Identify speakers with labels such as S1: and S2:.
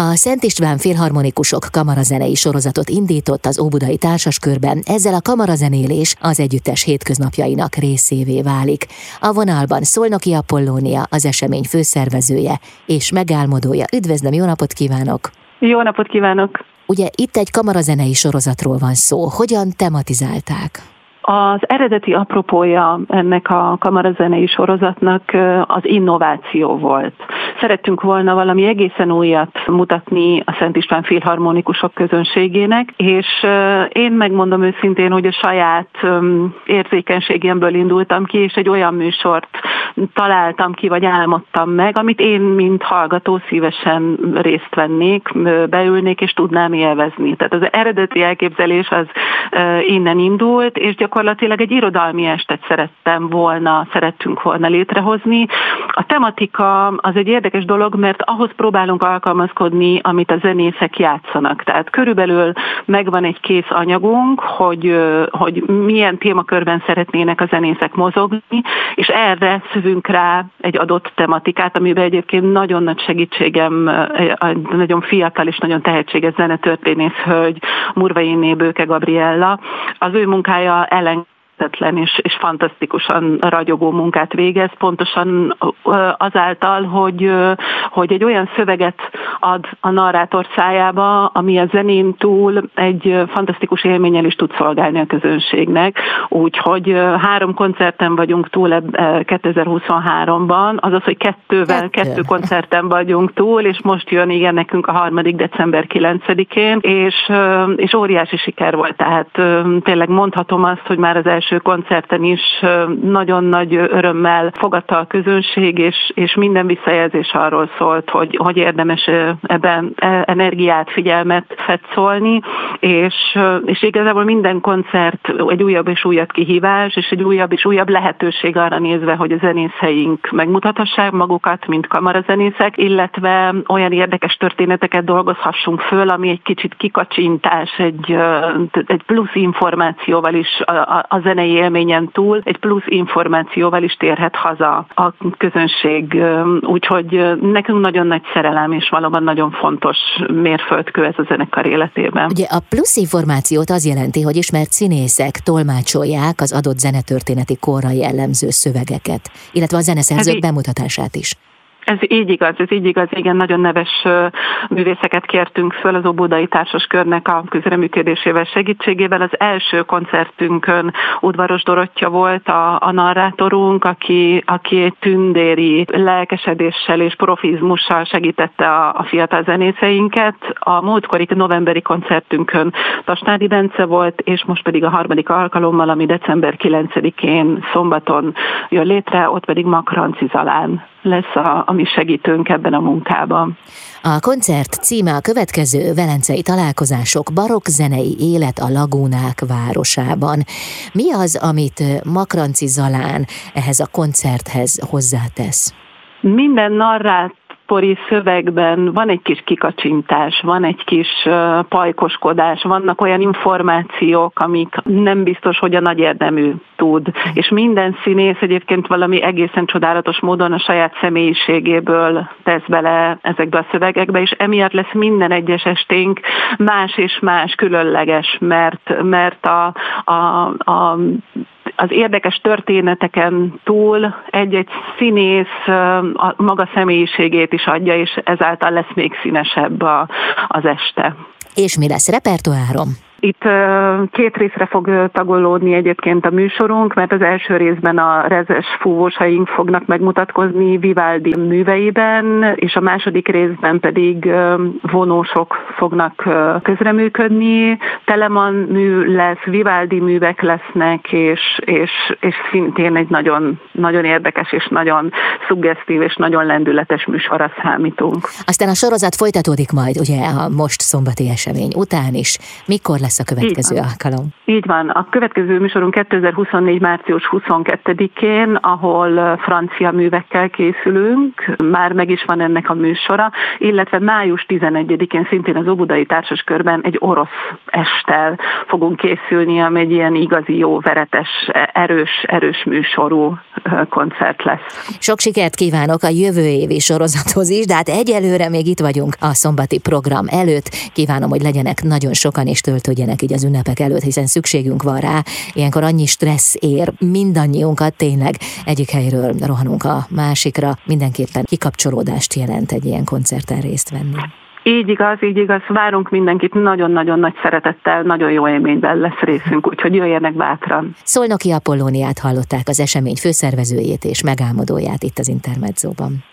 S1: A Szent István Filharmonikusok kamarazenei sorozatot indított az Óbudai Társaskörben, ezzel a kamarazenélés az együttes hétköznapjainak részévé válik. A vonalban Szolnoki Apollónia, az esemény főszervezője és megálmodója. Üdvözlöm, jó napot kívánok!
S2: Jó napot kívánok!
S1: Ugye itt egy kamarazenei sorozatról van szó. Hogyan tematizálták?
S2: Az eredeti apropója ennek a kamarazenei sorozatnak az innováció volt. Szerettünk volna valami egészen újat mutatni a Szent István filharmonikusok közönségének, és én megmondom őszintén, hogy a saját érzékenységemből indultam ki, és egy olyan műsort találtam ki, vagy álmodtam meg, amit én, mint hallgató szívesen részt vennék, beülnék, és tudnám élvezni. Tehát az eredeti elképzelés az innen indult, és gyakorlatilag egy irodalmi estet szerettem volna, szerettünk volna létrehozni. A tematika az egy érdekes dolog, mert ahhoz próbálunk alkalmazkodni, amit a zenészek játszanak. Tehát körülbelül megvan egy kész anyagunk, hogy, hogy milyen témakörben szeretnének a zenészek mozogni, és erre szövünk rá egy adott tematikát, amiben egyébként nagyon nagy segítségem, egy nagyon fiatal és nagyon tehetséges zenetörténész hölgy, Murvai Bőke Gabriella. Az ő munkája selling hihetetlen és, és fantasztikusan ragyogó munkát végez, pontosan azáltal, hogy, hogy egy olyan szöveget ad a narrátor szájába, ami a zenén túl egy fantasztikus élménnyel is tud szolgálni a közönségnek. Úgyhogy három koncerten vagyunk túl 2023-ban, azaz, hogy kettővel, kettő. kettő koncerten vagyunk túl, és most jön igen nekünk a harmadik december 9-én, és, és óriási siker volt, tehát tényleg mondhatom azt, hogy már az első első koncerten is nagyon nagy örömmel fogadta a közönség, és, és minden visszajelzés arról szólt, hogy, hogy érdemes ebben e, energiát, figyelmet fetszolni, és, és igazából minden koncert egy újabb és újabb kihívás, és egy újabb és újabb lehetőség arra nézve, hogy a zenészeink megmutathassák magukat, mint kamarazenészek, illetve olyan érdekes történeteket dolgozhassunk föl, ami egy kicsit kikacsintás, egy, egy plusz információval is a, a, a zenei élményen túl egy plusz információval is térhet haza a közönség. Úgyhogy nekünk nagyon nagy szerelem, és valóban nagyon fontos mérföldkő ez a zenekar életében.
S1: Ugye a plusz információt az jelenti, hogy ismert színészek tolmácsolják az adott zenetörténeti korra jellemző szövegeket, illetve a zeneszerzők bemutatását is.
S2: Ez így igaz, ez így igaz, igen, nagyon neves művészeket kértünk föl az Óbudai Társaskörnek a közreműködésével segítségével. Az első koncertünkön udvaros Dorottya volt a, a narrátorunk, aki, aki tündéri lelkesedéssel és profizmussal segítette a, a fiatal zenészeinket. A múltkori novemberi koncertünkön Tasnádi Bence volt, és most pedig a harmadik alkalommal, ami december 9-én szombaton jön létre, ott pedig Makranci Zalán lesz a, a mi segítőnk ebben a munkában.
S1: A koncert címe a következő Velencei találkozások barokk zenei élet a lagúnák városában. Mi az, amit Makranci Zalán ehhez a koncerthez hozzátesz?
S2: Minden narrát pori szövegben van egy kis kikacsintás, van egy kis pajkoskodás, vannak olyan információk, amik nem biztos, hogy a nagy érdemű tud. És minden színész egyébként valami egészen csodálatos módon a saját személyiségéből tesz bele ezekbe a szövegekbe, és emiatt lesz minden egyes esténk más és más, különleges, mert, mert a, a, a az érdekes történeteken túl egy-egy színész a maga személyiségét is adja, és ezáltal lesz még színesebb a, az este.
S1: És mi lesz repertoárom?
S2: Itt két részre fog tagolódni egyébként a műsorunk, mert az első részben a rezes fúvósaink fognak megmutatkozni Vivaldi műveiben, és a második részben pedig vonósok fognak közreműködni. Telemann mű lesz, Vivaldi művek lesznek, és, és, és szintén egy nagyon, nagyon érdekes és nagyon szuggesztív és nagyon lendületes műsorra számítunk.
S1: Aztán a sorozat folytatódik majd ugye a most szombati esemény után is. Mikor lesz a következő
S2: Így
S1: alkalom?
S2: Így van. A következő műsorunk 2024. március 22-én, ahol francia művekkel készülünk, már meg is van ennek a műsora, illetve május 11-én szintén az Óbudai Társaskörben egy orosz estel fogunk készülni, ami egy ilyen igazi jó, veretes, erős, erős műsorú koncert lesz.
S1: Sok sikert kívánok a jövő évi sorozathoz is, de hát egyelőre még itt vagyunk a szombati program előtt. Kívánom, hogy legyenek nagyon sokan és töltődjenek így az ünnepek előtt, hiszen szükségünk van rá. Ilyenkor annyi stressz ér mindannyiunkat tényleg egyik helyről rohanunk a másikra. Mindenképpen kikapcsolódást jelent egy ilyen koncerten részt venni.
S2: Így igaz, így igaz. Várunk mindenkit nagyon-nagyon nagy szeretettel, nagyon jó élményben lesz részünk, úgyhogy jöjjenek bátran.
S1: Szolnoki Apollóniát hallották az esemény főszervezőjét és megálmodóját itt az Intermedzóban.